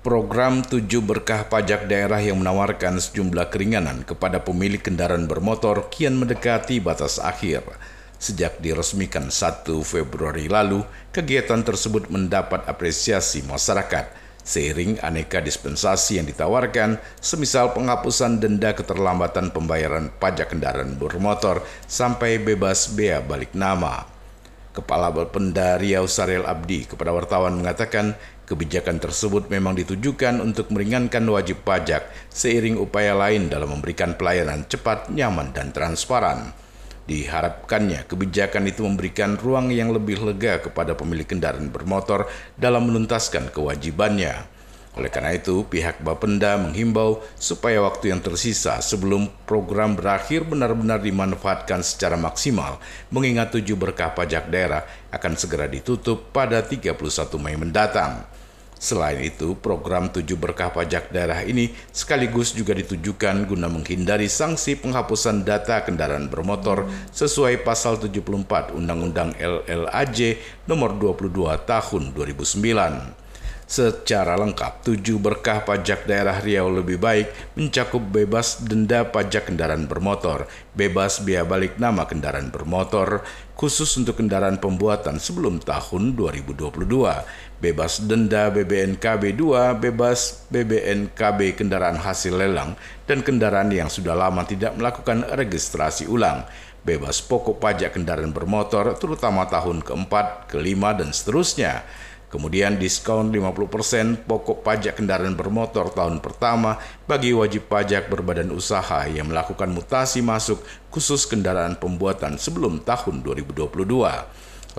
Program tujuh berkah pajak daerah yang menawarkan sejumlah keringanan kepada pemilik kendaraan bermotor kian mendekati batas akhir. Sejak diresmikan 1 Februari lalu, kegiatan tersebut mendapat apresiasi masyarakat seiring aneka dispensasi yang ditawarkan, semisal penghapusan denda keterlambatan pembayaran pajak kendaraan bermotor sampai bebas bea balik nama. Kepala Bapenda Riau Sarel Abdi kepada wartawan mengatakan kebijakan tersebut memang ditujukan untuk meringankan wajib pajak seiring upaya lain dalam memberikan pelayanan cepat, nyaman, dan transparan. Diharapkannya kebijakan itu memberikan ruang yang lebih lega kepada pemilik kendaraan bermotor dalam menuntaskan kewajibannya. Oleh karena itu, pihak Bapenda menghimbau supaya waktu yang tersisa sebelum program berakhir benar-benar dimanfaatkan secara maksimal, mengingat tujuh berkah pajak daerah akan segera ditutup pada 31 Mei mendatang. Selain itu, program tujuh berkah pajak daerah ini sekaligus juga ditujukan guna menghindari sanksi penghapusan data kendaraan bermotor sesuai pasal 74 Undang-Undang LLAJ nomor 22 tahun 2009 secara lengkap. Tujuh berkah pajak daerah Riau lebih baik mencakup bebas denda pajak kendaraan bermotor, bebas biaya balik nama kendaraan bermotor, khusus untuk kendaraan pembuatan sebelum tahun 2022, bebas denda BBNKB 2, bebas BBNKB kendaraan hasil lelang, dan kendaraan yang sudah lama tidak melakukan registrasi ulang, bebas pokok pajak kendaraan bermotor terutama tahun keempat, kelima, dan seterusnya Kemudian diskon 50% pokok pajak kendaraan bermotor tahun pertama bagi wajib pajak berbadan usaha yang melakukan mutasi masuk khusus kendaraan pembuatan sebelum tahun 2022.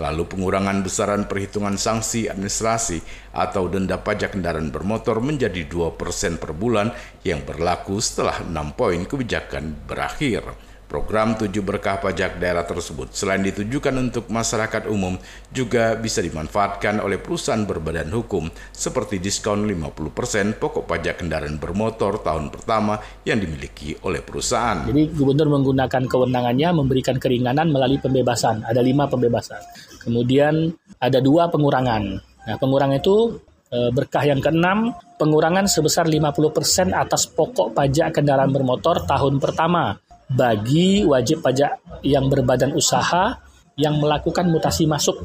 Lalu pengurangan besaran perhitungan sanksi administrasi atau denda pajak kendaraan bermotor menjadi 2% per bulan yang berlaku setelah 6 poin kebijakan berakhir. Program tujuh berkah pajak daerah tersebut selain ditujukan untuk masyarakat umum juga bisa dimanfaatkan oleh perusahaan berbadan hukum seperti diskon 50% pokok pajak kendaraan bermotor tahun pertama yang dimiliki oleh perusahaan. Jadi gubernur menggunakan kewenangannya memberikan keringanan melalui pembebasan. Ada lima pembebasan. Kemudian ada dua pengurangan. Nah pengurangan itu e, berkah yang keenam, pengurangan sebesar 50% atas pokok pajak kendaraan bermotor tahun pertama bagi wajib pajak yang berbadan usaha yang melakukan mutasi masuk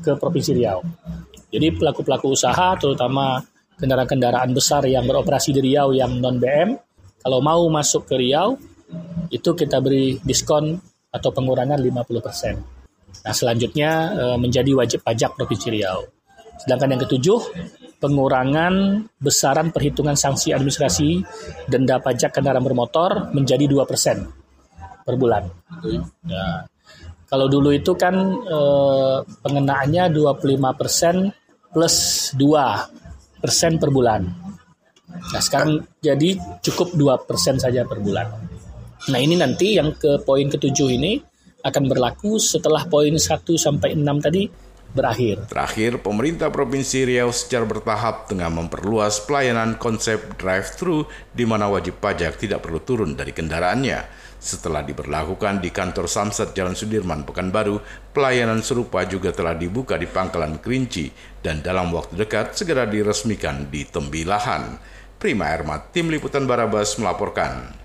ke Provinsi Riau. Jadi pelaku-pelaku usaha terutama kendaraan-kendaraan besar yang beroperasi di Riau yang non BM kalau mau masuk ke Riau itu kita beri diskon atau pengurangan 50%. Nah, selanjutnya eh, menjadi wajib pajak Provinsi Riau. Sedangkan yang ketujuh, pengurangan besaran perhitungan sanksi administrasi denda pajak kendaraan bermotor menjadi 2% per bulan. Ya. Kalau dulu itu kan eh, pengenaannya 25% plus 2 persen per bulan. Nah sekarang jadi cukup 2 persen saja per bulan. Nah ini nanti yang ke poin ketujuh ini akan berlaku setelah poin 1 sampai 6 tadi berakhir. Terakhir, pemerintah Provinsi Riau secara bertahap tengah memperluas pelayanan konsep drive-thru di mana wajib pajak tidak perlu turun dari kendaraannya. Setelah diberlakukan di kantor Samsat Jalan Sudirman Pekanbaru, pelayanan serupa juga telah dibuka di Pangkalan Kerinci dan dalam waktu dekat segera diresmikan di Tembilahan. Prima Ermat, Tim Liputan Barabas melaporkan.